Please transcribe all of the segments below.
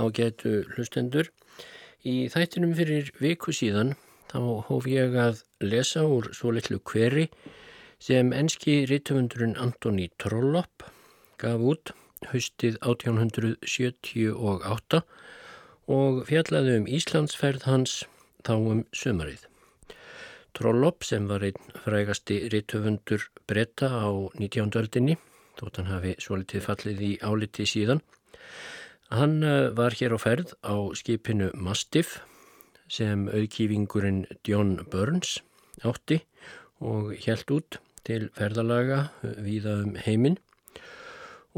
á getu hlustendur. Í þættinum fyrir viku síðan þá hóf ég að lesa úr svo litlu hveri sem enski rítumundurinn Antoni Trollopp gaf út haustið 1878 og fjallaði um Íslandsferð hans þá um sömarið. Trollopp sem var einn frægasti rítumundur bretta á 19. öldinni, þótt hann hafi svo litið fallið í áliti síðan, Hann eh, var hér á ferð á skipinu Mastiff sem auðkýfingurinn John Burns átti og helt út til ferðalaga viða um heiminn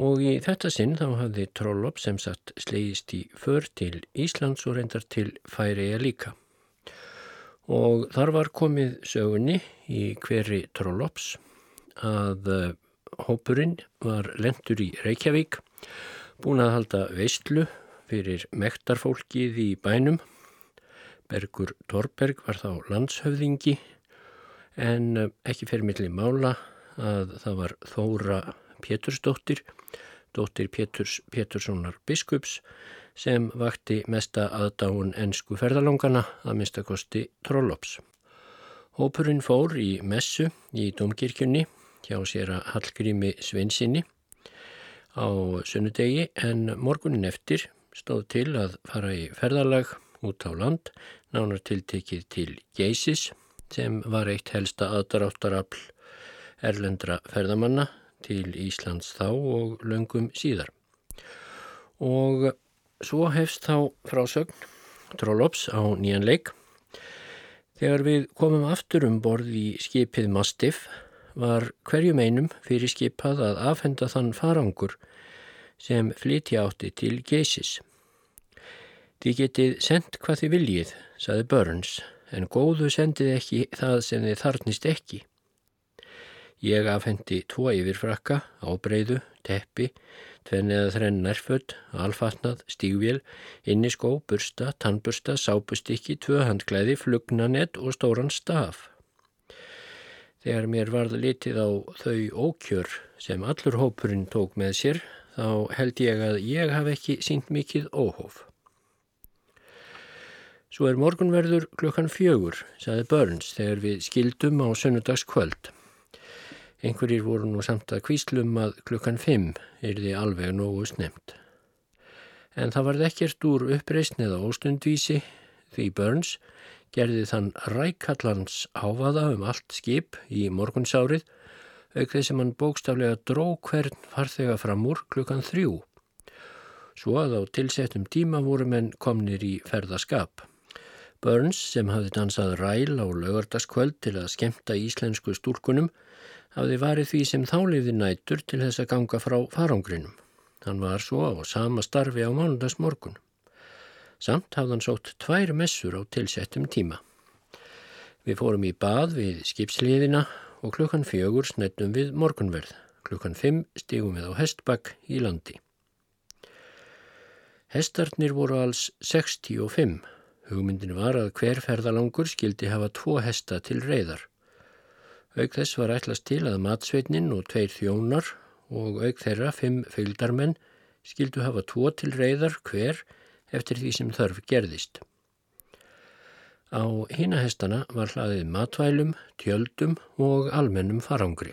og í þetta sinn þá hafði Trollopp sem satt slegist í för til Íslands og reyndar til Færiða líka. Og þar var komið sögunni í hveri Trollopps að eh, hópurinn var lendur í Reykjavík búin að halda veistlu fyrir mektarfólkið í bænum. Bergur Torberg var þá landshöfðingi en eh, ekki fyrir milli mála að það var Þóra Pétursdóttir, dóttir Péturs Péturssonar biskups sem vakti mesta aðdáun ennsku ferðalongana að minnstakosti Trollops. Hópurinn fór í messu í domkirkjunni hjá sér að Hallgrími Svinsinni á sunnudegi en morgunin eftir stóð til að fara í ferðalag út á land, nánar tiltekið til Geisis sem var eitt helsta aðdaráttarafl erlendra ferðamanna til Íslands þá og löngum síðar. Og svo hefst þá frásögn Trollops á nýjan leik. Þegar við komum aftur um borð í skipið Mastiff var hverjum einum fyrir skipað að afhenda þann farangur sem flytja átti til geysis. Þið getið sendt hvað þið viljið, saði Burns, en góðu sendið ekki það sem þið þarnist ekki. Ég afhendi tvo yfirfrakka, ábreyðu, teppi, tvenni eða þrenn nærföld, alfatnað, stígvél, inniskó, bursta, tannbursta, sápustykki, tvö handklæði, flugnanett og stóran staf. Þegar mér varð litið á þau ókjör sem allur hópurinn tók með sér, þá held ég að ég hafi ekki sínt mikið óhóf. Svo er morgunverður klukkan fjögur, saði Burns, þegar við skildum á sunnudagskvöld. Einhverjir voru nú samt að kvíslum að klukkan fimm er því alveg nógu snemt. En það varð ekkert úr uppreysnið á óstundvísi því Burns gerði þann rækallans áfaða um allt skip í morgunsárið auk þess sem hann bókstaflega dró hvern farþega fram úr klukkan þrjú. Svo að á tilsettum tíma voru menn komnir í ferðaskap. Burns sem hafði dansað ræl á lögardaskvöld til að skemta íslensku stúrkunum hafði varið því sem þáliði nætur til þess að ganga frá farangrinum. Hann var svo á sama starfi á mánundagsmorgun. Samt hafði hann sótt tvær messur á tilsettum tíma. Við fórum í bað við skipsliðina og klukkan fjögur snettum við morgunverð. Klukkan fimm stígum við á hestbakk í landi. Hestarnir voru alls 65. Hugmyndin var að hver ferðalangur skildi hafa tvo hesta til reyðar. Auk þess var ætlast til að matsveitnin og tveir þjónar og auk þeirra fimm fylgdarmenn skildu hafa tvo til reyðar hver eftir því sem þörf gerðist. Á hinahestana var hlaðið matvælum, tjöldum og almennum farangri.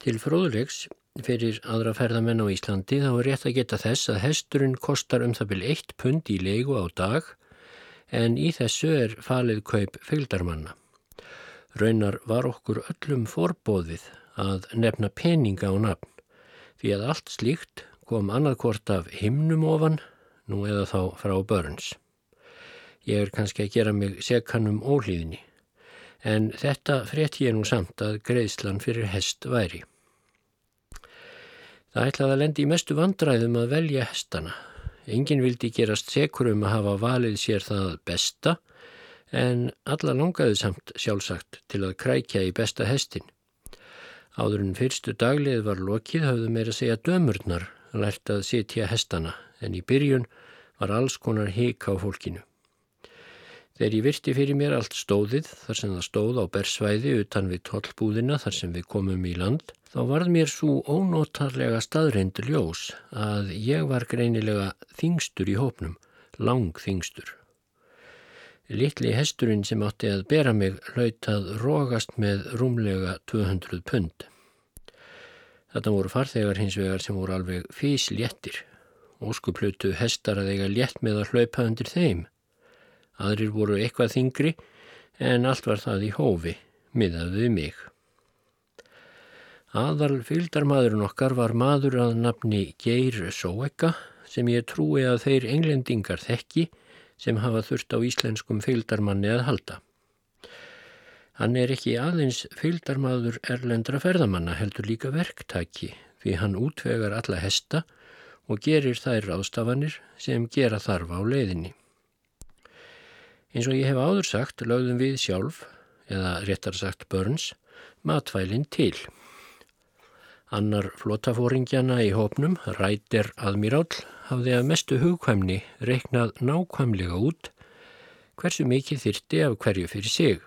Til fróðulegs fyrir aðra ferðamenn á Íslandi þá er rétt að geta þess að hesturinn kostar um það byrj eitt pund í leigu á dag en í þessu er falið kaup fylgdarmanna. Raunar var okkur öllum forbóðið að nefna peninga á nafn því að allt slíkt kom annarkort af himnum ofan nú eða þá frá Burns. Ég er kannski að gera mig sekanum ólíðinni, en þetta frétt ég nú samt að greiðslan fyrir hest væri. Það ætlaði að lendi í mestu vandræðum að velja hestana. Engin vildi gerast sekur um að hafa valið sér það besta, en alla langaði samt sjálfsagt til að krækja í besta hestin. Áður en fyrstu daglið var lokið hafðu meira segja dömurnar lært að sitja hestana en í byrjun var alls konar hík á fólkinu. Þegar ég virti fyrir mér allt stóðið þar sem það stóð á bersvæði utan við tollbúðina þar sem við komum í land, þá varð mér svo ónótarlega staðrind ljós að ég var greinilega þingstur í hópnum, lang þingstur. Littli hesturinn sem átti að bera mig hlautað rógast með rúmlega 200 pund. Þetta voru farþegar hins vegar sem voru alveg físléttir. Óskuplutu hestar að eiga létt með að hlaupa undir þeim. Aðrir voru eitthvað þingri en allt var það í hófi, miðað við mig. Aðal fylgdarmadurinn okkar var maður að nafni Geir Sóeka sem ég trúi að þeir englendingar þekki sem hafa þurft á íslenskum fylgdarmanni að halda. Hann er ekki aðeins fylgdarmadur erlendra ferðamanna heldur líka verktaki því hann útvegar alla hesta og gerir þær ráðstafanir sem gera þarf á leiðinni. Eins og ég hef áður sagt lögðum við sjálf, eða réttar sagt börns, matvælinn til. Annar flotafóringjana í hópnum, Rætir Admirál, hafði að mestu hugkvæmni reiknað nákvæmlega út hversu mikið þyrti af hverju fyrir sig.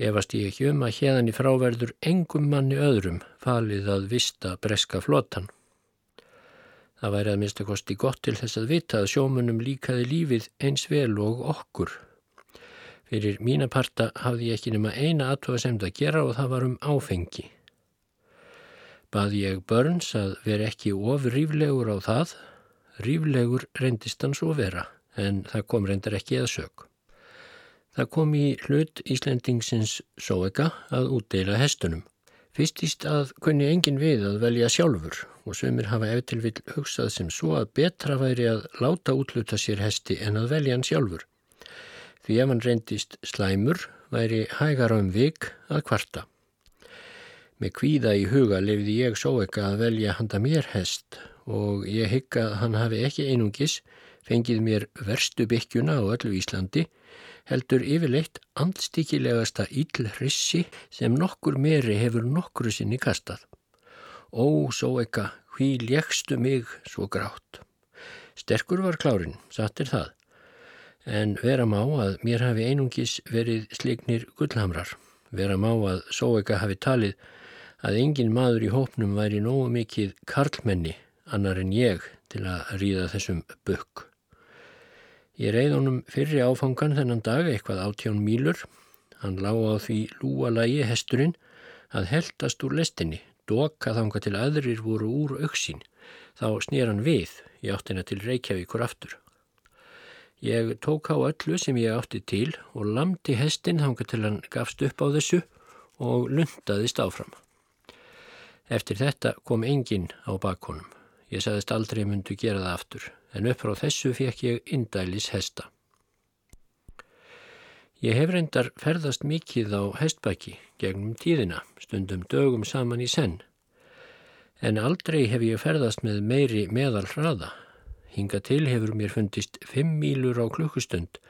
Efast ég ekki um að hérðan í fráverður engum manni öðrum falið að vista breska flotan. Það væri að minnstu kosti gott til þess að vita að sjómunum líkaði lífið eins vel og okkur. Fyrir mína parta hafði ég ekki nema eina aðtóða sem það gera og það var um áfengi. Baði ég börns að vera ekki ofur ríflegur á það, ríflegur reyndist hann svo vera, en það kom reyndar ekki að sög. Það kom í hlut Íslendingsins sóega að útdeila hestunum. Fyrstist að kunni engin við að velja sjálfur og sömur hafa eftir vil hugsað sem svo að betra væri að láta útluta sér hesti en að velja hann sjálfur. Því ef hann reyndist slæmur væri hægar á um vik að kvarta. Með kvíða í huga lefði ég svo ekki að velja handa mér hest og ég hygg að hann hafi ekki einungis fengið mér verstu byggjuna á öllu Íslandi heldur yfirleitt andstikilegasta íllrissi sem nokkur meri hefur nokkru sinni kastað. Ó, svo ekka, hví lékstu mig svo grátt. Sterkur var klárin, satt er það. En vera má að mér hafi einungis verið sliknir gullhamrar. Vera má að svo ekka hafi talið að engin maður í hópnum væri nógu mikið karlmenni annar en ég til að ríða þessum bukk. Ég reið honum fyrri áfangan þennan dag eitthvað áttján mílur. Hann lág á því lúalagi hesturinn að heldast úr lestinni doka þanga til aðrir voru úr auksín, þá snýr hann við í áttina til Reykjavíkur aftur. Ég tók á öllu sem ég átti til og lamdi hestin þanga til hann gafst upp á þessu og lundaðist áfram. Eftir þetta kom enginn á bakkonum. Ég sagðist aldrei myndu gera það aftur, en upp frá þessu fekk ég indælis hesta. Ég hef reyndar ferðast mikið á hestbæki gegnum tíðina, stundum dögum saman í senn. En aldrei hef ég ferðast með meiri meðal hraða. Hinga til hefur mér fundist fimm mílur á klukkustund,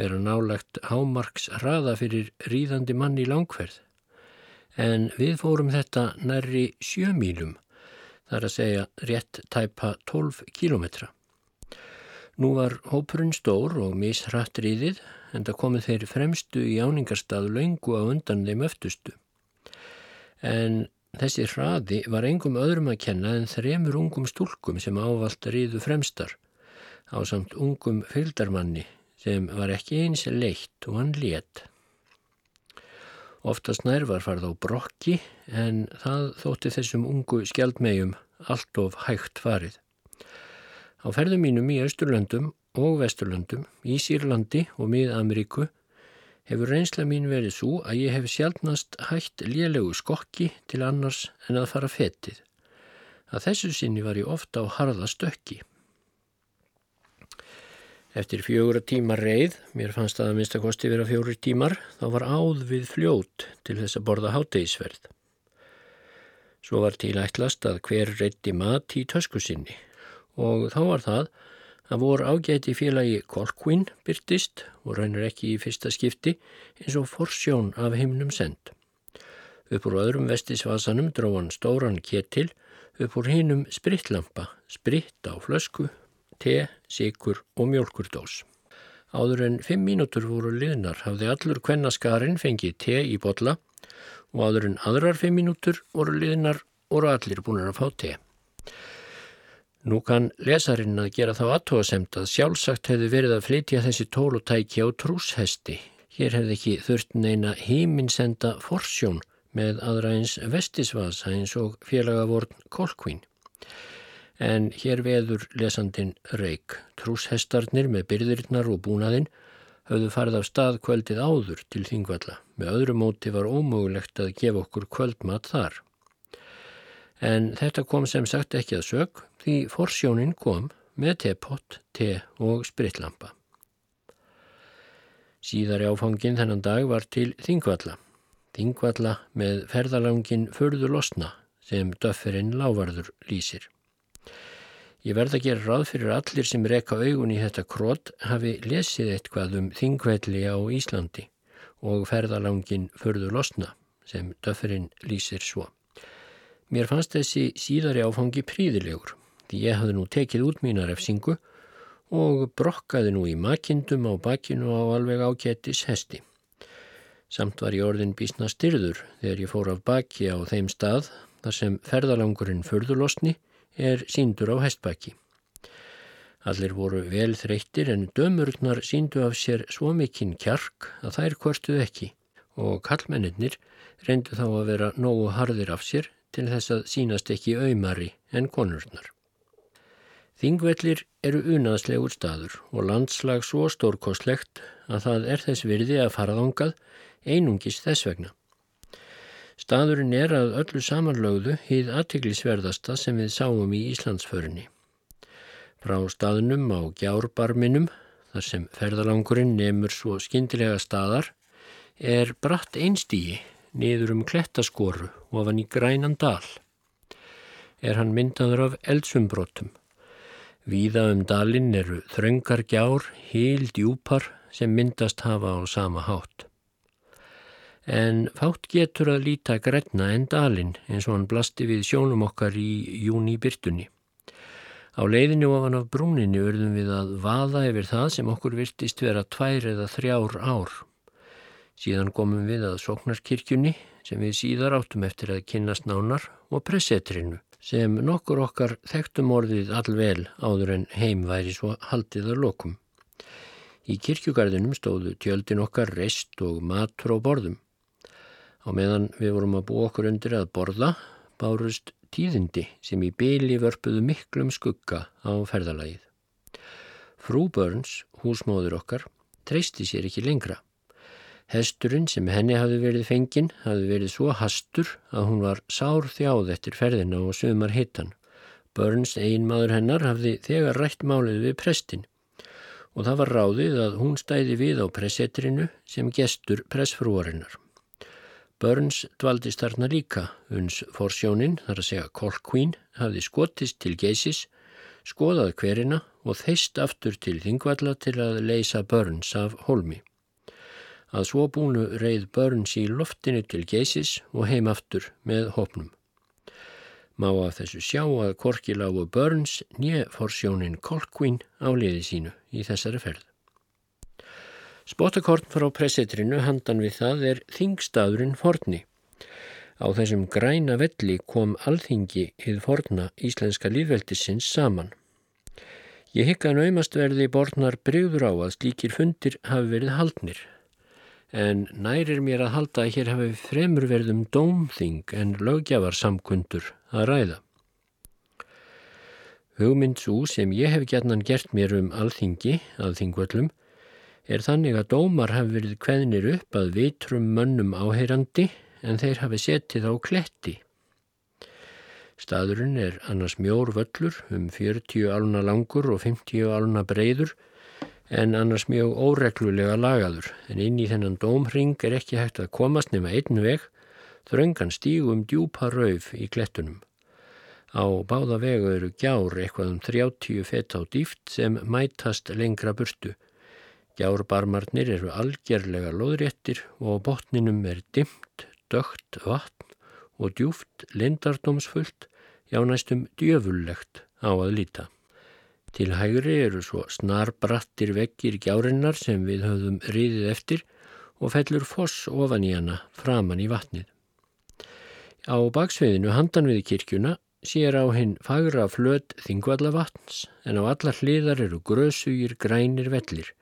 vera nálagt hámarks hraða fyrir ríðandi mann í langferð. En við fórum þetta nærri sjö mílum, þar að segja rétt tæpa 12 kílometra. Nú var hópurinn stór og misrætt ríðið en það komið þeir fremstu í áningarstað laungu á undan þeim öftustu. En þessi hraði var engum öðrum að kenna en þremur ungum stúlkum sem ávalt ríðu fremstar á samt ungum fylgdarmanni sem var ekki eins leitt og hann létt. Oftast nær var farð á brokki en það þótti þessum ungu skjaldmegjum allt of hægt farið. Á ferðum mínum í Östurlöndum og Vesturlöndum, í Sýrlandi og Mið-Ameríku hefur reynsla mín verið svo að ég hef sjálfnast hægt lélegu skokki til annars en að fara fetið. Að þessu sinni var ég ofta á harða stökki. Eftir fjögur tímar reið, mér fannst að að minnstakosti vera fjórir tímar, þá var áð við fljót til þess að borða hátegisverð. Svo var tilætlast að hver reytti mat í tösku sinni og þá var það að voru ágæti félagi Kolkvinn byrtist og raunir ekki í fyrsta skipti eins og forsjón af heimnum send. Upp úr öðrum vestisvasanum dró hann stóran ketil, upp úr hinnum spritlampa, spritt á flösku, te, sikur og mjölkurdós. Áður en fimm mínútur voru liðnar hafði allur kvennaskarinn fengið te í botla og áður en aðrar fimm mínútur voru liðinar voru allir búin að fá te. Nú kann lesarinn að gera þá aðtóasemt að sjálfsagt hefði verið að flytja þessi tól og tæki á trúshesti. Hér hefði ekki þurft neina heiminsenda forsjón með aðra eins vestisvasa eins og félagavorn Kolkvín. En hér veður lesandin reik. Trúshestarnir með byrðirinnar og búnaðinn höfðu farið af stað kvöldið áður til þingvalla. Með öðru móti var ómögulegt að gefa okkur kvöldmat þar. En þetta kom sem sagt ekki að sög því forsjónin kom með tepott, te og spritlampa. Síðari áfangin þennan dag var til þingvalla. Þingvalla með ferðalangin förðu losna sem döfferinn lávarður lýsir. Ég verð að gera ráð fyrir allir sem reka augun í þetta krót hafi lesið eitthvað um þingvelli á Íslandi og ferðalangin förðu losna sem döfferinn lýsir svo. Mér fannst þessi síðari áfangi príðilegur því ég hafði nú tekið út mína refsingu og brokkaði nú í makindum á bakinu á alveg ákettis hesti. Samt var ég orðin bísna styrður þegar ég fór af baki á þeim stað þar sem ferðalangurinn förðulosni er síndur á hestbaki. Allir voru vel þreyttir en dömurnar síndu af sér svo mikinn kjark að þær kvörtuð ekki og kallmennir reyndu þá að vera nógu harðir af sér til þess að sínast ekki auðmari en konurnar. Þingvellir eru unaðslegur staður og landslag svo stórkostlegt að það er þess virði að faraðongað einungis þess vegna. Staðurinn er að öllu samanlögðu hýð aðtiklisverðasta sem við sáum í Íslandsförinni. Frá staðnum á gjárbarminum, þar sem ferðalangurinn nefnur svo skindilega staðar, er bratt einstígi niður um klettaskoru og af hann í grænan dal. Er hann myndaður af eldsumbrótum. Víða um dalinn eru þröngar gjár, híl djúpar sem myndast hafa á sama hátt en fátt getur að líta græna en dalinn eins og hann blasti við sjónum okkar í júni byrtunni. Á leiðinu ofan af brúninu verðum við að vaða yfir það sem okkur virtist vera tvær eða þrjár ár. Síðan komum við að Soknarkirkjunni sem við síðar áttum eftir að kynast nánar og pressetrinu sem nokkur okkar þekktum orðið allvel áður en heim væri svo haldið að lokum. Í kirkjugarðinum stóðu tjöldin okkar rest og matur á borðum. Á meðan við vorum að búa okkur undir að borða bárust tíðindi sem í byli vörpuðu miklum skugga á ferðalagið. Frú Burns, húsmóður okkar, treysti sér ekki lengra. Hesturinn sem henni hafi verið fenginn hafi verið svo hastur að hún var sár þjáð eftir ferðina og sögumar hittan. Burns, ein maður hennar, hafði þegar rætt málið við prestin og það var ráðið að hún stæði við á pressetrinu sem gestur pressfrúarinnar. Burns dvaldist þarna líka, uns forsjónin, þar að segja Colqueen, hafði skotist til geysis, skoðað hverina og þeist aftur til þingvalla til að leysa Burns af holmi. Að svo búinu reið Burns í loftinu til geysis og heim aftur með hopnum. Má af þessu sjá að Korki lágu Burns nýja forsjónin Colqueen á liði sínu í þessari ferð. Spottakorn frá pressetrinu handan við það er þingstaðurinn forni. Á þessum græna velli kom alþingi hið forna íslenska lífveldisins saman. Ég að naumast verði borðnar breyður á að slíkir fundir hafi verið haldnir. En nærir mér að halda að hér hafi fremur verðum dómþing en lögjafarsamkundur að ræða. Hugmynd svo sem ég hef gætnan gert mér um alþingi að þingvöllum er þannig að dómar hafi verið kveðnir upp að vitrum mönnum áheyrandi en þeir hafi setið á kletti. Staðurinn er annars mjór völlur um 40 aluna langur og 50 aluna breyður en annars mjög óreglulega lagaður en inn í þennan dómring er ekki hægt að komast nema einn veg þröngan stígum djúpa rauf í klettunum. Á báða vegu eru gjár eitthvað um 30 fett á dýft sem mætast lengra burtu Gjárbarmarnir eru algjörlega loðréttir og botninum er dimmt, dögt vatn og djúft, lindardómsfullt, já næstum djöfullegt á að líta. Til hægri eru svo snarbrattir vekkir gjárinnar sem við höfðum riðið eftir og fellur foss ofan í hana framann í vatnið. Á baksviðinu handan við kirkjuna sér á hinn fagra flöt þingvallavatns en á allar hliðar eru grösugir grænir vellir.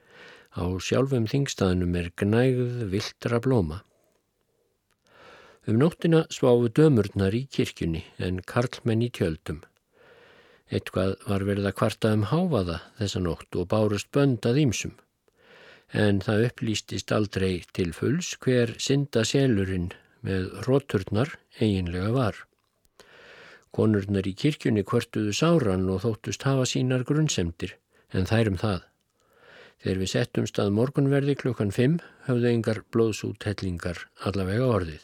Á sjálfum þingstaðnum er gnægð viltra blóma. Um nóttina sváfu dömurnar í kirkjunni en karlmenn í tjöldum. Eitthvað var verið að kvarta um háfaða þessa nótt og bárust böndað ímsum. En það upplýstist aldrei til fulls hver synda selurinn með róturnar eiginlega var. Konurnar í kirkjunni kvörtuðu sáran og þóttust hafa sínar grunnsemdir, en þærum það. Þegar við settum stað morgunverði klukkan 5 höfðu yngar blóðsúthellingar allavega orðið.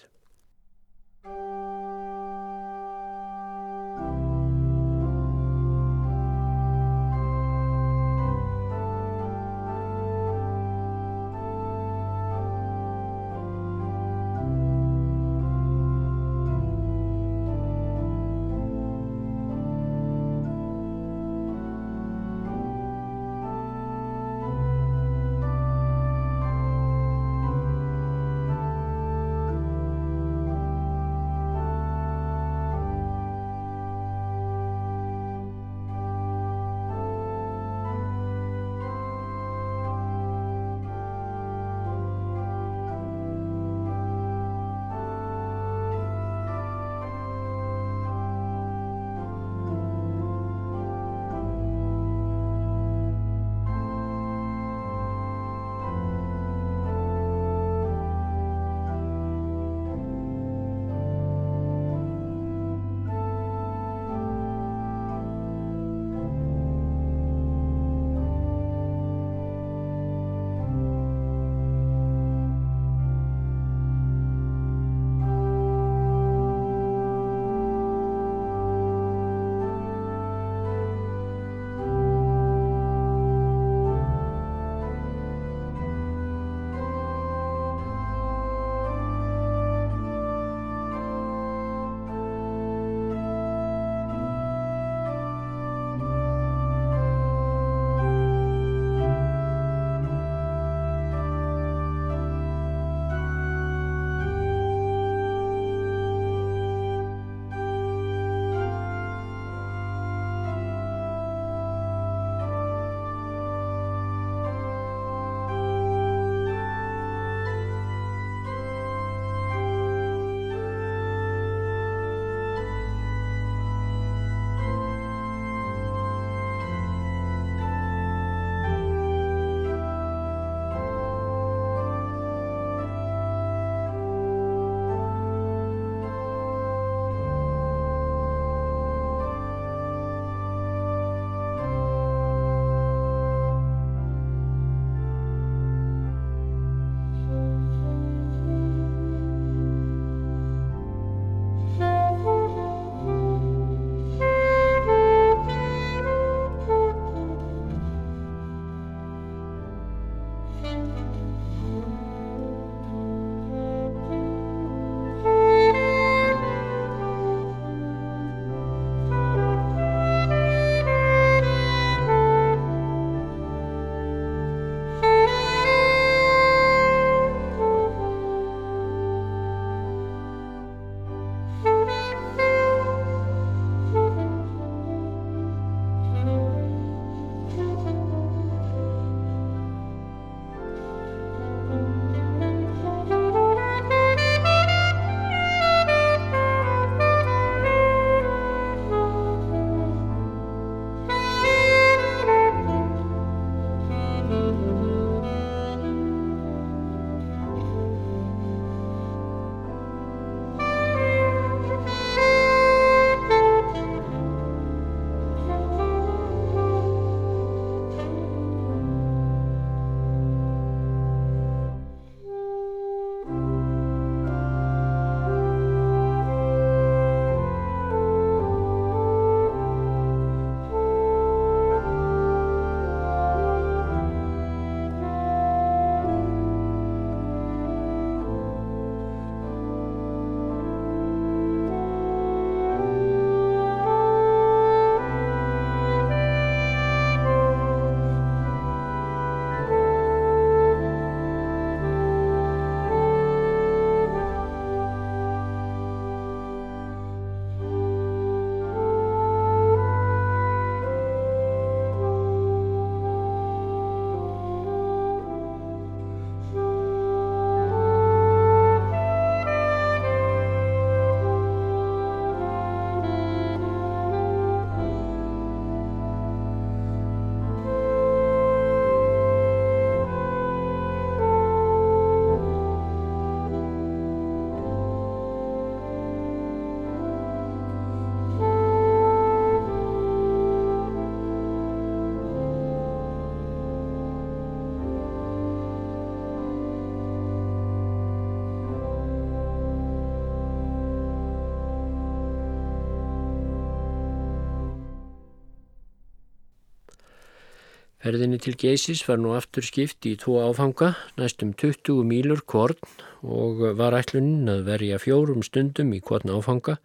Ferðinni til Geisis var nú aftur skipt í tvo áfanga, næstum 20 mílur korn og var ætlunin að verja fjórum stundum í korn áfanga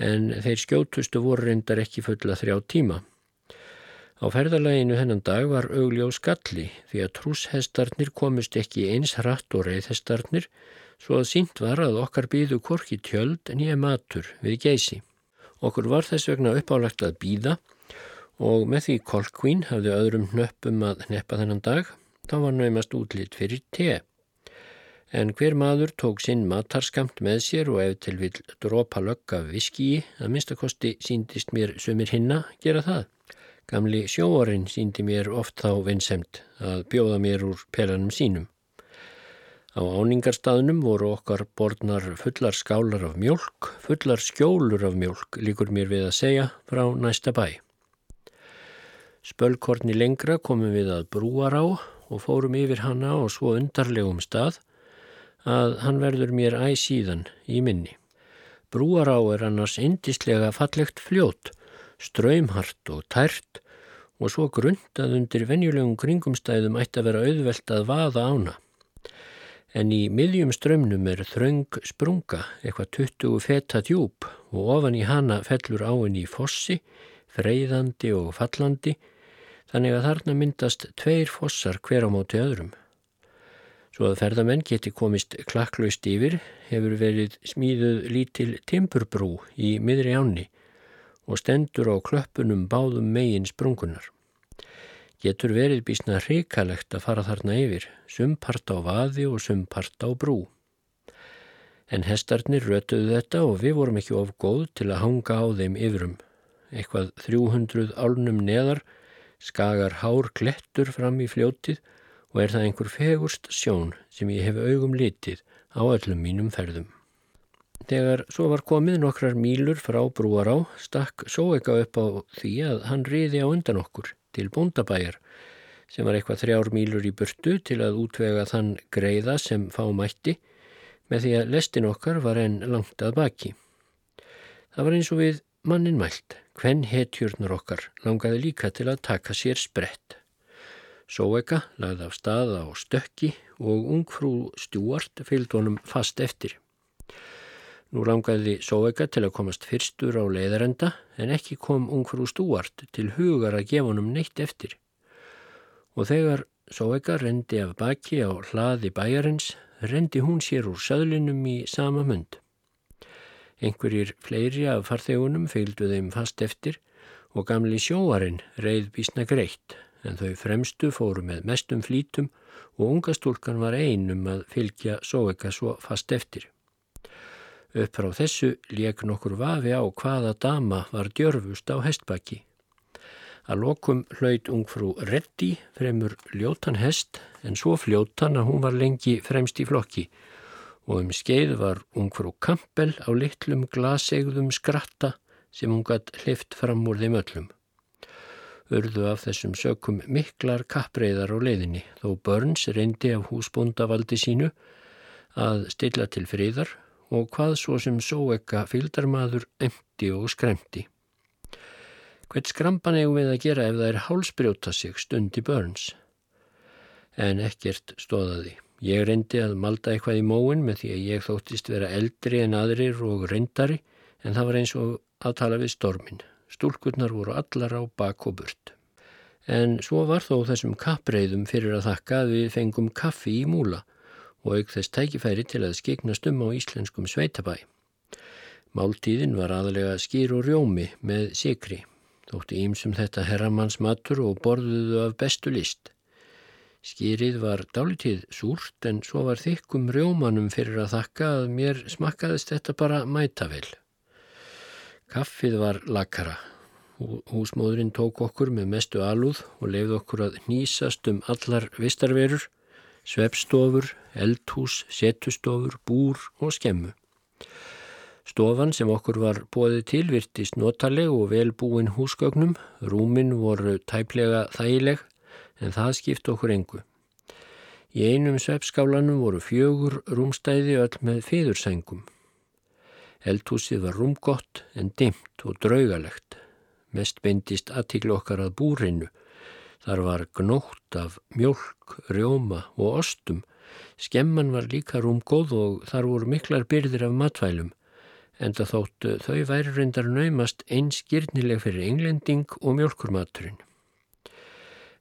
en þeir skjótustu voru reyndar ekki fulla þrjá tíma. Á ferðalæginu hennan dag var augljó skalli því að trúshestarnir komist ekki eins hratt og reyðhestarnir svo að sínt var að okkar býðu korki tjöld en ég matur við geysi. Okkur var þess vegna uppálagt að býða og með því Kolkvín hafði öðrum nöppum að neppa þennan dag, þá var næmast útlýtt fyrir te. En hver maður tók sinn matarskamt með sér og ef til vil dropa lögg af viskíi, að minnstakosti síndist mér sumir hinna gera það. Gamli sjóorinn síndi mér oft þá vinsemt að bjóða mér úr pelanum sínum. Á áningarstaðnum voru okkar borðnar fullar skálar af mjölk, fullar skjólur af mjölk, líkur mér við að segja, frá næsta bæ. Spölkorni lengra komum við að brúar á og fórum yfir hana á svo undarlegum stað að hann verður mér æg síðan í minni. Brúar á er annars indislega fallegt fljót, ströymhart og tært og svo grund að undir venjulegum kringumstæðum ætti að vera auðvelt að vaða ána en í miðjum strömmnum er þröng sprunga, eitthvað 20 feta djúb og ofan í hana fellur áinn í fossi, freyðandi og fallandi, þannig að þarna myndast tveir fossar hver á móti öðrum. Svo að ferðamenn geti komist klakklaust yfir hefur verið smíðuð lítil timburbrú í miðri áni og stendur á klöppunum báðum megin sprungunar getur verið bísna hrikalegt að fara þarna yfir, sumpart á vaði og sumpart á brú. En hestarnir rötuðu þetta og við vorum ekki of góð til að hanga á þeim yfirum. Eitthvað 300 álnum neðar skagar hár klettur fram í fljótið og er það einhver fegurst sjón sem ég hef augum litið á öllum mínum ferðum. Þegar svo var komið nokkrar mílur frá brúar á, stakk sóega upp á því að hann riði á undan okkur til bóndabæjar sem var eitthvað þrjár mílur í burtu til að útvega þann greiða sem fá mætti með því að lestin okkar var enn langt að baki. Það var eins og við mannin mælt, hvenn hetjurnar okkar langaði líka til að taka sér sprett. Sóeka lagði af staða á stökki og ungfrú stjúart fylgd honum fast eftir. Nú langaði Sóvega til að komast fyrstur á leiðarenda en ekki kom ungfrú Stúart til hugar að gefa honum neitt eftir. Og þegar Sóvega rendi af baki á hlaði bæjarins, rendi hún sér úr söðlinum í sama mund. Einhverjir fleiri af farþegunum fylgdu þeim fast eftir og gamli sjóarinn reið bísna greitt en þau fremstu fóru með mestum flítum og ungastúlkan var einum að fylgja Sóvega svo fast eftir. Upp frá þessu leik nokkur vafi á hvaða dama var djörfust á hestbakki. Að lokum hlaut ungfrú Reddi fremur ljótan hest en svo fljótan að hún var lengi fremst í flokki og um skeið var ungfrú Kampel á litlum glasegðum skratta sem hún gatt hlift fram úr þeim öllum. Urðu af þessum sökum miklar kappreiðar á leiðinni þó Börns reyndi af húsbóndavaldi sínu að stilla til fríðar og hvað svo sem sóekka fylgdarmadur emti og skremti. Hvert skrampan eigum við að gera ef það er hálsbrjóta sig stundi börns? En ekkert stóðaði. Ég reyndi að malda eitthvað í móin með því að ég þóttist vera eldri en aðrir og reyndari en það var eins og að tala við stormin. Stúlkurnar voru allar á bak og burt. En svo var þó þessum kappreiðum fyrir að þakka að við fengum kaffi í múla og auk þess tækifæri til að skiknast um á íslenskum sveitabæ. Máltíðin var aðalega skýr og rjómi með sikri, þótti ímsum þetta herramanns matur og borðuðu af bestu list. Skýrið var dálitið súrt en svo var þykkum rjómanum fyrir að þakka að mér smakkaðist þetta bara mætavel. Kaffið var lakara. Húsmóðurinn tók okkur með mestu alúð og leiði okkur að nýsast um allar vistarverur svepstofur, eldhús, setustofur, búr og skemmu. Stofan sem okkur var bóðið til virtist notaleg og velbúin húsgögnum, rúmin voru tæplega þægileg en það skipt okkur engu. Í einum svepskálanum voru fjögur rúmstæði öll með fýðursængum. Eldhúsið var rúmgott en dimt og draugalegt. Mest beindist aðtíklu okkar að búrinu Þar var gnótt af mjölk, rjóma og ostum. Skemman var líka rúmgóð og þar voru miklar byrðir af matvælum. Enda þóttu þau væri reyndar naumast einskirnileg fyrir englending og mjölkurmaturinn.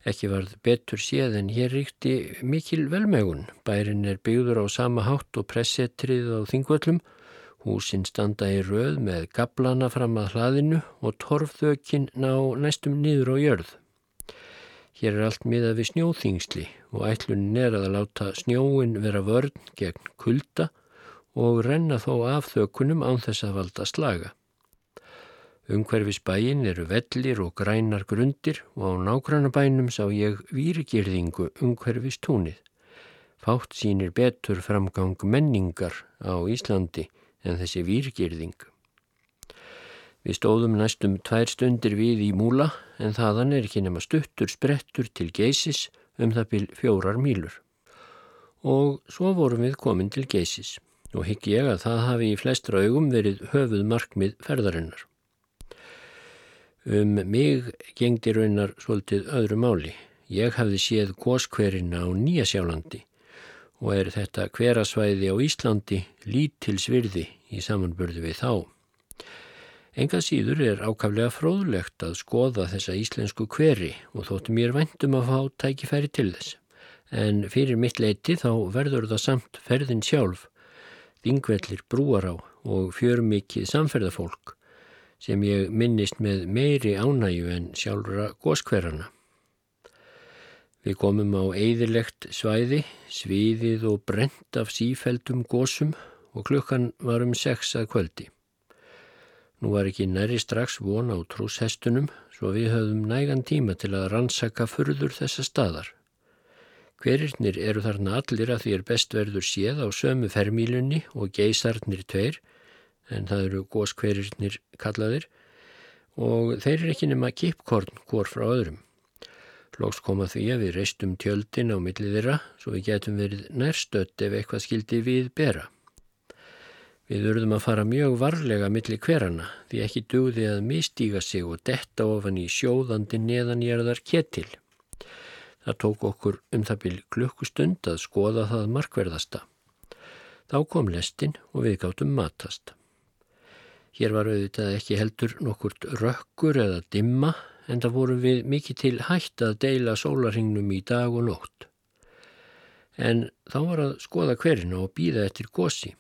Ekki varð betur séð en hér ríkti mikil velmegun. Bærin er byggður á sama hátt og pressetrið á þingvöllum. Húsin standa í röð með gablana fram að hlaðinu og torfþökin ná næstum niður á jörð. Hér er allt miðað við snjóþingsli og ætlunin er að láta snjóin vera vörn gegn kulda og renna þó af þökunum án þess að valda slaga. Umhverfis bæin eru vellir og grænar grundir og á nágrannabænum sá ég výrgirðingu umhverfis túnið. Fátt sínir betur framgang menningar á Íslandi en þessi výrgirðing. Við stóðum næstum tvær stundir við í múla en þaðan er ekki nema stuttur sprettur til geysis um það byl fjórar mýlur. Og svo vorum við komin til geysis og higg ég að það hafi í flestra augum verið höfuð markmið ferðarinnar. Um mig gengdi raunar svolítið öðru máli. Ég hafði séð góskverina á Nýjasjálandi og er þetta hverasvæði á Íslandi lítilsvirði í samanbörðu við þá. Enga síður er ákaflega fróðlegt að skoða þessa íslensku hveri og þóttu mér væntum að fá tækifæri til þess. En fyrir mitt leiti þá verður það samt ferðin sjálf, þingvellir brúar á og fjörmikið samferðafólk sem ég minnist með meiri ánæju en sjálfra góskverana. Við komum á eðilegt svæði, sviðið og brent af sífældum gósum og klukkan var um sex að kvöldi. Nú var ekki næri strax von á trúshestunum svo við höfðum nægan tíma til að rannsaka furður þessa staðar. Hverirnir eru þarna allir að því er best verður séð á sömu fermílunni og geysarnir tveir en það eru góskverirnir kallaðir og þeir eru ekki nema kipkorn hvort frá öðrum. Lóks koma því að við reistum tjöldin á millið þeirra svo við getum verið nærstött ef eitthvað skildi við bera. Við urðum að fara mjög varlega millir hverana því ekki dugði að mistíga sig og detta ofan í sjóðandi neðanjörðar ketil. Það tók okkur um það byrj klukkustund að skoða það markverðasta. Þá kom lestin og við gáttum matast. Hér var auðvitað ekki heldur nokkurt rökkur eða dimma en það voru við mikið til hætt að deila sólarhingnum í dag og nótt. En þá var að skoða hverjina og býða eftir gósi.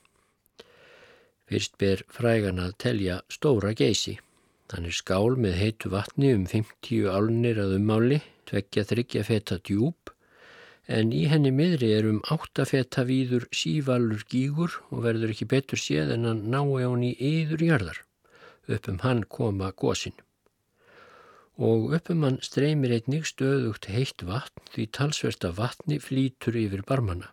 Fyrst ber frægan að telja stóra geysi. Hann er skál með heitu vatni um 50 álnir að ummáli, tveggja þryggja feta djúb en í henni miðri er um áttafetta víður sívalur gígur og verður ekki betur séð en hann nái án í yður jarðar. Upp um hann koma gósin. Og upp um hann streymir einnig stöðugt heitt vatn því talsversta vatni flýtur yfir barmana.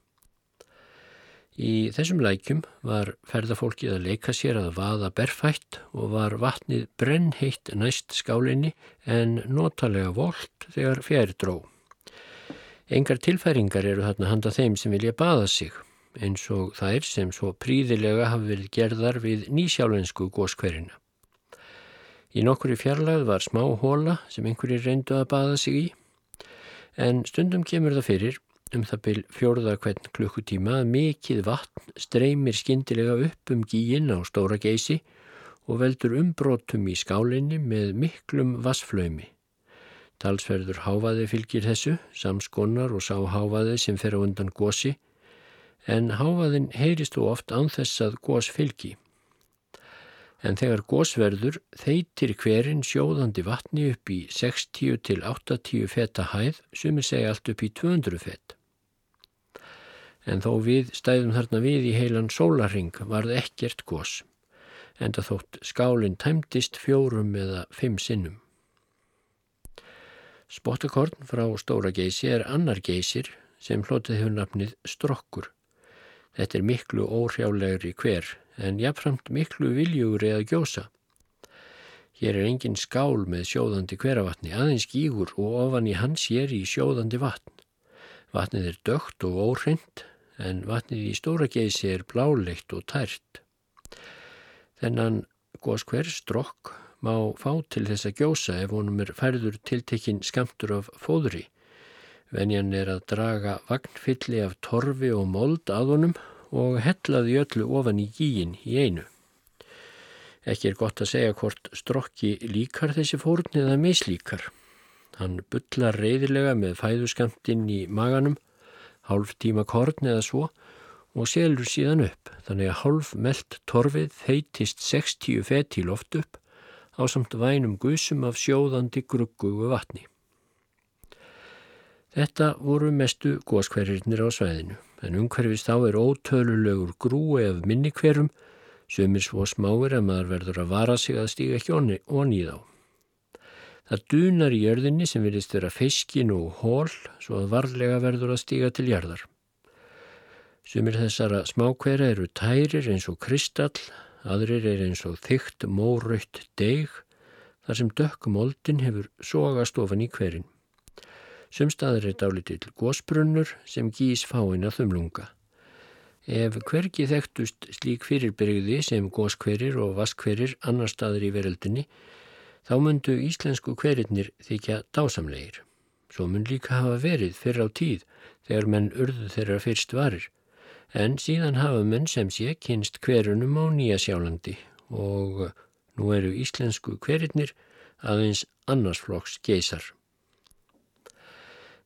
Í þessum lækjum var ferðafólkið að leika sér að vaða berfætt og var vatnið brennheitt næst skálinni en notalega volt þegar fjær dró. Engar tilfæringar eru þarna handa þeim sem vilja baða sig, eins og þær sem svo príðilega hafi verið gerðar við nýsjálfensku góskverina. Í nokkuri fjarlagð var smá hóla sem einhverjir reyndu að baða sig í, en stundum kemur það fyrir um það byl fjórða hvern klukkutíma að mikið vatn streymir skindilega upp um gíin á stóra geysi og veldur umbrótum í skálinni með miklum vassflöymi. Talsverður háfaði fylgir þessu, samskonar og sá háfaði sem fer á undan gósi, en háfaðin heyrist þú oft án þess að gós fylgi. En þegar gósverður þeitir hverinn sjóðandi vatni upp í 60 til 80 feta hæð, sumir segja allt upp í 200 fet. En þó við stæðum þarna við í heilan sólaring varð ekkert gós, en það þótt skálinn tæmtist fjórum eða fimm sinnum. Spottakorn frá stóra geysi er annar geysir sem hlotið hefur nafnið strokkur. Þetta er miklu óhrjálegri hver en jafnframt miklu viljúri að gjósa. Hér er engin skál með sjóðandi hveravatni, aðeins gígur og ofan í hans hér í sjóðandi vatn. Vatnið er dögt og óhreint en vatnið í stóra geysi er blálegt og tært. Þennan góðskver strokk má fá til þess að gjósa ef honum er færður tiltekinn skamtur af fóðri. Venjan er að draga vagnfylli af torfi og mold að honum og hellaði öllu ofan í gíin í einu. Ekki er gott að segja hvort strokki líkar þessi fórn eða mislíkar. Hann bullar reyðilega með fæðuskamtinn í maganum, hálf tíma korn eða svo og selur síðan upp, þannig að hálf meld torfið þeitist 60 feti loft upp á samt vænum gusum af sjóðandi gruggugu vatni. Þetta voru mestu góskverðirnir á svæðinu, en umhverfist þá er ótölulegur grúi af minnikverfum, sömur svo smáir að maður verður að vara sig að stíga ekki onni í þá. Það dunar í jörðinni sem vilist vera feiskin og hól, svo að varlega verður að stíga til jörðar. Sumir þessara smákvera eru tærir eins og kristall, aðrir er eins og þygt móraut deg þar sem dökkumoldin hefur sogast ofan í hverin. Sumstaður er dálitill gósbrunnur sem gís fáina þumlunga. Ef hverki þekktust slík fyrirbyrgði sem góskverir og vaskverir annar staður í veröldinni, þá mundu íslensku hverinnir þykja dásamlegir. Svo mun líka hafa verið fyrr á tíð þegar menn urðu þeirra fyrst varir en síðan hafa menn sem sé kynst hverunum á Nýja sjálandi og nú eru íslensku hverinnir aðeins annarsflokks geysar.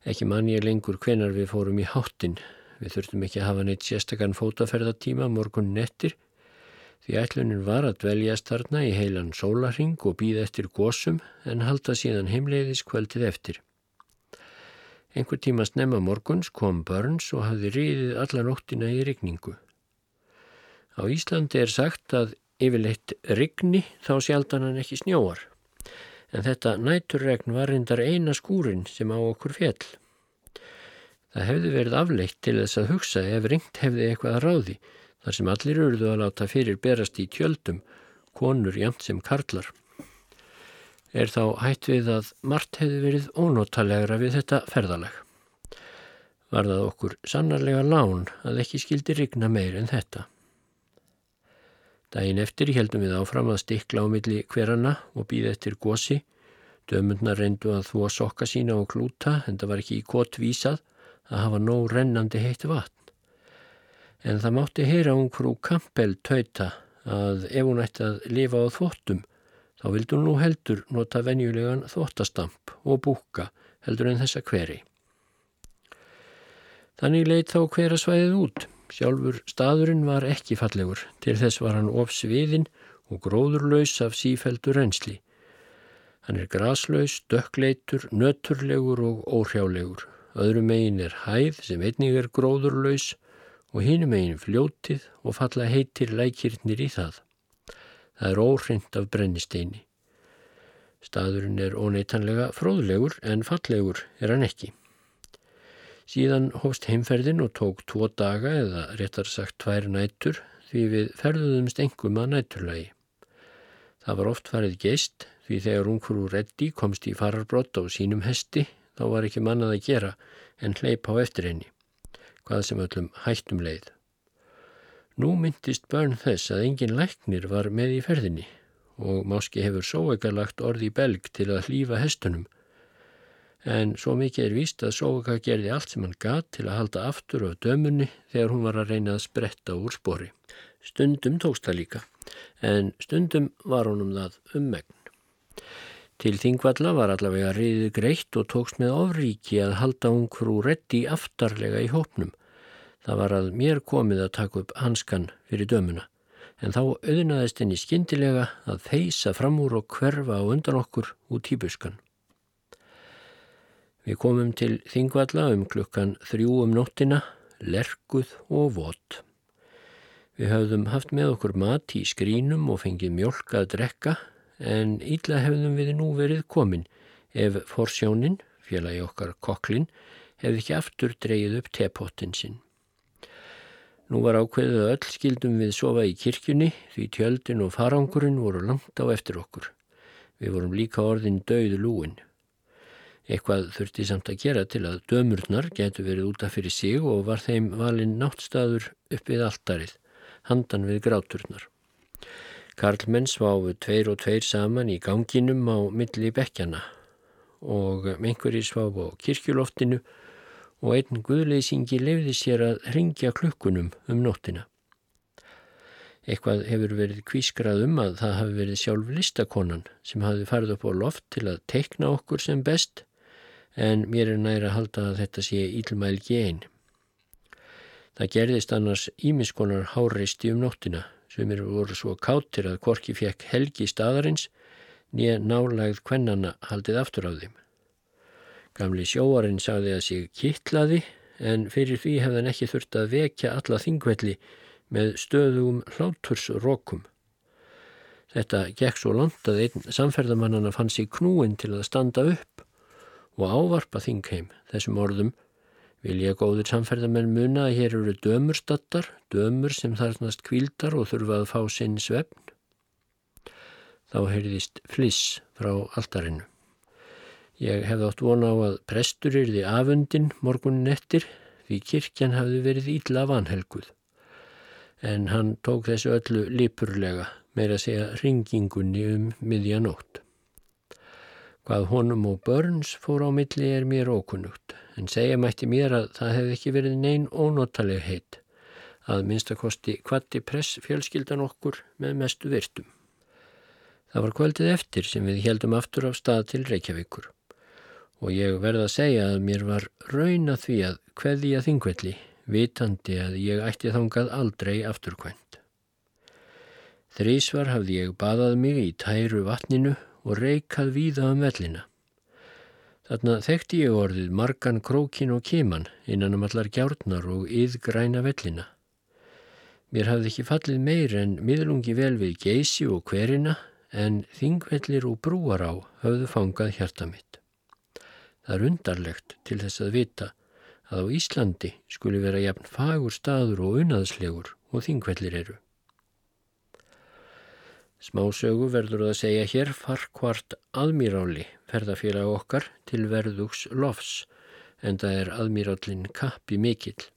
Ekki man ég lengur hvenar við fórum í háttin. Við þurftum ekki að hafa neitt sérstakann fótaferðatíma morgun nettir því ætlunin var að dveljast þarna í heilan sólaring og býða eftir gósum en halda síðan heimleiðis kvöldið eftir. Einhver tíma snemma morguns kom Burns og hafði riðið alla nóttina í rigningu. Á Íslandi er sagt að yfirleitt rigni þá sjaldan hann ekki snjóar. En þetta næturregn var reyndar eina skúrin sem á okkur fjell. Það hefði verið afleitt til þess að hugsa ef ringt hefði eitthvað að ráði þar sem allir urðu að láta fyrir berast í tjöldum, konur jamt sem karlar er þá hætt við að margt hefði verið ónótalegra við þetta ferðaleg. Var það okkur sannarlega lán að ekki skildi rigna meir en þetta. Dægin eftir heldum við áfram að stikla á milli hverana og býða eftir gósi. Dömundna reyndu að þvó sokka sína og klúta en það var ekki í kott vísað að hafa nóg rennandi heitt vatn. En það mátti heyra hún frú Kampel tauta að ef hún ætti að lifa á þvottum þá vildu nú heldur nota venjulegan þvottastamp og búka heldur en þessa hveri. Þannig leitt þá hvera svæðið út. Sjálfur staðurinn var ekki fallegur, til þess var hann ofsviðinn og gróðurlaus af sífeldur reynsli. Hann er graslaus, dökkleitur, nöturlegur og óhrjálegur. Öðru megin er hæð sem einnig er gróðurlaus og hinu megin fljótið og falla heitir lækirnir í það. Það er óhrind af brennisteini. Staðurinn er óneitanlega fróðlegur en fallegur er hann ekki. Síðan hófst heimferðin og tók tvo daga eða réttar sagt tvær nætur því við ferðuðumst engum að næturlagi. Það var oft farið geist því þegar ungfrú Reddi komst í fararbrott á sínum hesti þá var ekki mannað að gera en hleyp á eftir henni, hvað sem öllum hættum leið. Nú myndist börn þess að engin læknir var með í ferðinni og máski hefur Sóega lagt orði í belg til að hlýfa hestunum. En svo mikið er víst að Sóega gerði allt sem hann gat til að halda aftur af dömunni þegar hún var að reyna að spretta úr spori. Stundum tókst það líka, en stundum var honum það ummegn. Til þingvalla var allavega riðið greitt og tókst með ofríki að halda hún frú reddi aftarlega í hópnum Það var að mér komið að taka upp hanskan fyrir dömuna en þá auðnaðist henni skindilega að þeisa fram úr og hverfa á undan okkur út í buskan. Við komum til Þingvalla um klukkan þrjú um nóttina, lerkuð og vott. Við höfðum haft með okkur mat í skrínum og fengið mjölk að drekka en ílla hefðum við nú verið komin ef forsjónin, félagi okkar koklin, hefði ekki aftur dreyið upp tepottin sinn. Nú var ákveðið að öll skildum við sofa í kirkjunni því tjöldin og farangurinn voru langt á eftir okkur. Við vorum líka orðin döið lúin. Eitthvað þurfti samt að gera til að dömurnar getur verið útaf fyrir sig og var þeim valin náttstaður upp við alltarið, handan við gráturnar. Karlmenn sváfu tveir og tveir saman í ganginum á milli bekkjana og einhverjir sváfu á kirkjuloftinu og einn guðleysingi lefði sér að ringja klukkunum um nóttina. Eitthvað hefur verið kvískrað um að það hafi verið sjálf listakonan sem hafi farið upp á loft til að teikna okkur sem best en mér er næra að halda að þetta sé ílmælgi einn. Það gerðist annars ímiskonar háreisti um nóttina sem eru voru svo káttir að Korki fekk helgi staðarins nýja nálægð kvennana haldið aftur á þeim. Gamli sjóarinn sagði að sig kittlaði en fyrir því hefðan ekki þurft að vekja alla þingvelli með stöðugum hlátursrókum. Þetta gekk svo langt að einn samferðamannana fann sér knúin til að standa upp og ávarpa þingheim þessum orðum vil ég góðir samferðamenn muna að hér eru dömurstattar, dömur sem þarnast kvíldar og þurfa að fá sinn svefn. Þá heyrðist fliss frá altarinu. Ég hefði átt vona á að prestur yrði afundin morgunin eftir því kirkjan hafði verið ítla vanhelguð en hann tók þessu öllu lipurlega meira að segja ringingunni um miðjanótt. Hvað honum og börns fór á milli er mér ókunnugt, en segja mætti mér að það hefði ekki verið neyn ónotaleg heit, að minnstakosti kvatti press fjölskyldan okkur með mestu virtum. Það var kvöldið eftir sem við heldum aftur á stað til Reykjavíkur og ég verða að segja að mér var raun að því að hveði að þingvelli vitandi að ég ætti þangað aldrei afturkvæmt. Þrísvar hafði ég baðað mig í tæru vatninu og reykað víða um vellina. Þarna þekkti ég orðið margan krókin og kiman innan um allar gjárnar og yðgræna vellina. Mér hafði ekki fallið meir en miðlungi vel við geysi og hverina en þingvellir og brúar á hafðu fangað hjarta mitt. Það er undarlegt til þess að vita að á Íslandi skuli vera jafn fagur staður og unaðslegur og þingvellir eru. Smásögu verður að segja hér farkvart aðmíráli ferðafélag okkar til verðugs lofs en það er aðmírálin kappi mikill.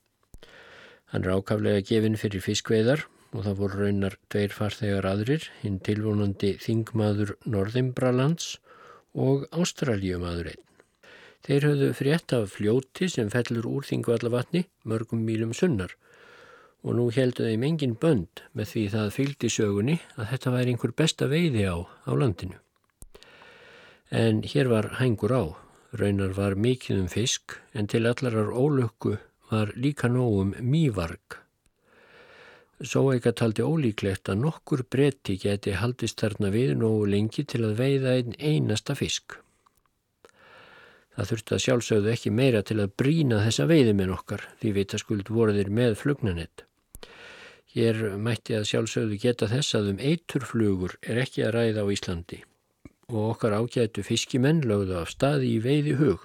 Hann er ákaflega gefinn fyrir fiskveidar og það voru raunar tveir farþegar aðrir, hinn tilvonandi þingmaður Norðimbralands og Ástraljumadur einn. Þeir höfðu frétt af fljóti sem fellur úr þingvallavatni mörgum mílum sunnar og nú heldu þeim engin bönd með því það fylgdi sögunni að þetta væri einhver besta veiði á á landinu. En hér var hængur á, raunar var mikið um fisk en til allarar ólökku var líka nógum mývarg. Svo eitthvað taldi ólíklegt að nokkur bretti geti haldist þarna við nógu lengi til að veiða einn einasta fisk. Það þurfti að sjálfsögðu ekki meira til að brína þessa veiðiminn okkar því vitaskuld voruðir með flugnanett. Hér mætti að sjálfsögðu geta þess að um eiturflugur er ekki að ræða á Íslandi og okkar ágætu fiskimenn lögðu af staði í veiði hug.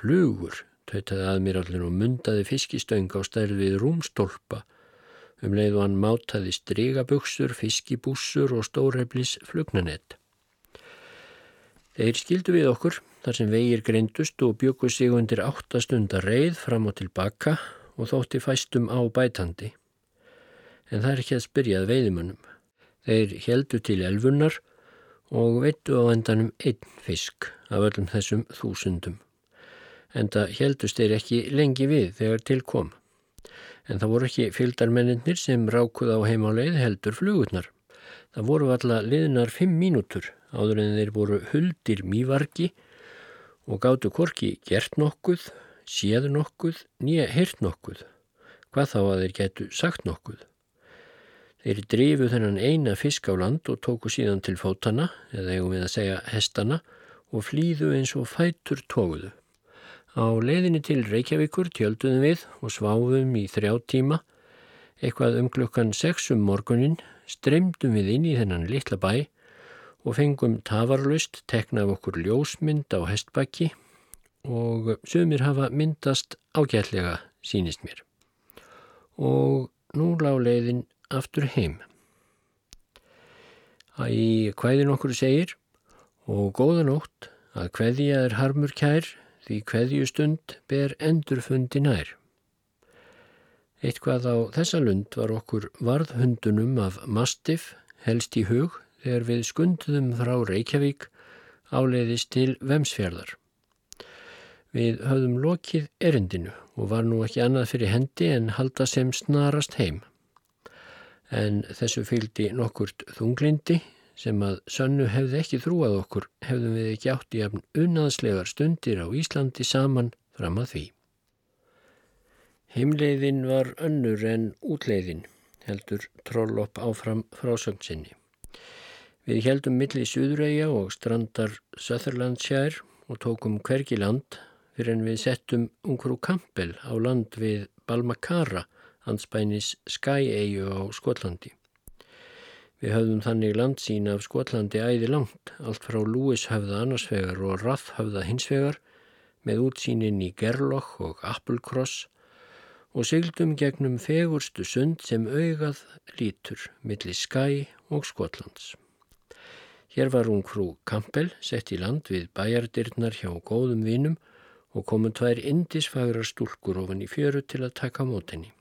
Flugur, tautaði aðmirallin og mundaði fiskistöng á stærð við rúmstólpa um leið og hann mátaði strigaböksur, fiskibúsur og stórheflis flugnanett. Þeir skildu við okkur þar sem vegir greindust og bjöku sig undir áttastundar reið fram og tilbaka og þótti fæstum á bætandi. En það er ekki að spyrjað veiðimönnum. Þeir heldu til elfunnar og veittu á endanum einn fisk af öllum þessum þúsundum. En það heldust þeir ekki lengi við þegar til kom. En það voru ekki fylgdarmenninir sem rákuð á heimáleið heldur flugurnar. Það voru alla liðnar fimm mínútur áður en þeir voru huldir mývargi og gáttu korki gert nokkuð, séð nokkuð, nýja hirt nokkuð, hvað þá að þeir getu sagt nokkuð. Þeir drifu þennan eina fisk á land og tóku síðan til fótana, eða eigum við að segja hestana, og flýðu eins og fætur tóguðu. Á leiðinni til Reykjavíkur tjölduðum við og sváfum í þrjá tíma. Eitthvað um klukkan sexum morgunin streymdum við inn í þennan litla bæ og fengum tafarlust tekna af okkur ljósmynd á hestbakki og sömur hafa myndast ágætlega sínist mér. Og nú lág leiðin aftur heim. Það í hvæðin okkur segir og góða nótt að hveðja er harmur kær því hveðjustund ber endurfundi nær. Eitthvað á þessa lund var okkur varðhundunum af mastiff helst í hug þegar við skunduðum frá Reykjavík áleiðist til Vemsfjörðar. Við höfðum lokið erindinu og var nú ekki annað fyrir hendi en halda sem snarast heim. En þessu fylgdi nokkurt þunglindi sem að sönnu hefði ekki þrúað okkur hefðum við ekki átt í afn unnaðslegar stundir á Íslandi saman fram að því. Heimleiðin var önnur en útleiðin, heldur trollopp áfram frásöngsinni. Við heldum milli Suðureyja og strandar Söðurlandsjær og tókum hvergi land fyrir en við settum Ungrú Kampel á land við Balmakara, ansbænis Skæeyju á Skotlandi. Við höfðum þannig landsín af Skotlandi æði langt, allt frá Lúishöfða annarsvegar og Rathhöfða hinsvegar, með útsýnin í Gerloch og Applecross og syldum gegnum fegurstu sund sem augað lítur millir Skæ og Skotlands. Hér var hún frú Kampel sett í land við bæjardirnar hjá góðum vinum og komum tvær indisfagrar stúlkur ofan í fjöru til að taka mótenni.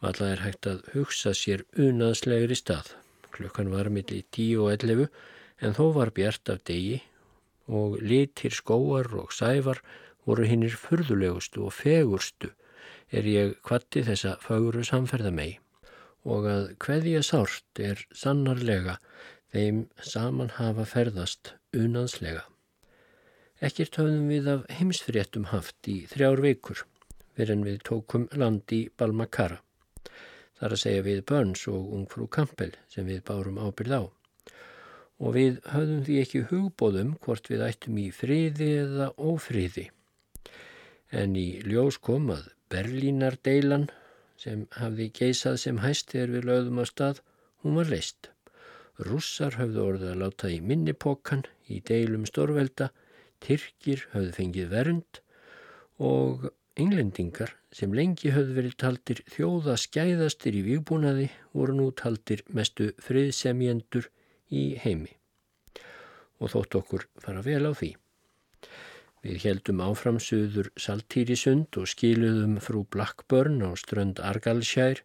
Valla er hægt að hugsa sér unaðslegri stað. Klukkan var millir 10 og 11 en þó var bjart af degi og litir skóar og sævar voru hinnir furðulegustu og fegurstu er ég kvatti þessa faguru samferða mei og að hverja sárt er sannarlega þeim saman hafa ferðast unanslega. Ekkert höfðum við af heimsfréttum haft í þrjár veikur fyrir en við tókum land í Balmakara. Þar að segja við Burns og ungfrú Campbell sem við bárum ábyrð á. Og við höfðum því ekki hugbóðum hvort við ættum í friði eða ófriði. En í ljós kom að Berlínardeilan sem hafði geisað sem hæst þegar við lögðum á stað, hún var leist. Russar höfðu orðið að láta í minnipokkan í deilum stórvelda, Tyrkir höfðu fengið vernd og englendingar sem lengi höfðu verið taldir þjóða skæðastir í výbúnaði voru nú taldir mestu friðsemjendur í heimi og þótt okkur fara vel á því. Við heldum áframsuður Saltýrisund og skiluðum frú Blackburn á strönd Argalshær,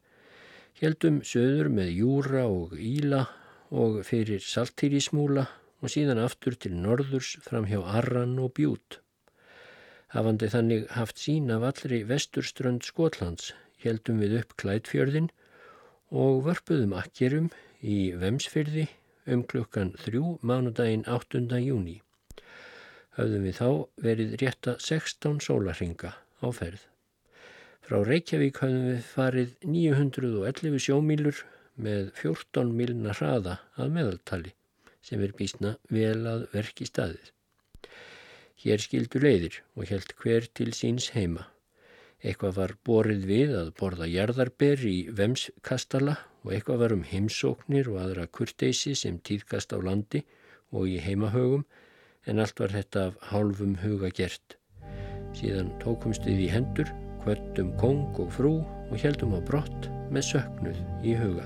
heldum söður með Júra og Íla og fyrir Saltýrismúla og síðan aftur til norðurs fram hjá Arran og Bjút. Hafandi þannig haft sín af allri vesturströnd Skotlands heldum við upp Klætfjörðin og vörpuðum akkerum í Vemsfyrði um klukkan þrjú mánudaginn 8. júni höfðum við þá verið rétta 16 sólarhinga á ferð. Frá Reykjavík höfðum við farið 911 sjómílur með 14 milna hraða að meðaltali sem er bísna vel að verki staðið. Hér skildu leiðir og held hver til síns heima. Eitthvað var borið við að borða jarðarber í vemskastala og eitthvað var um heimsóknir og aðra kurteysi sem týðkast á landi og í heimahögum en allt var þetta af hálfum huga gert. Síðan tókumst við í hendur, kvöttum kong og frú og heldum á brott með söknuð í huga.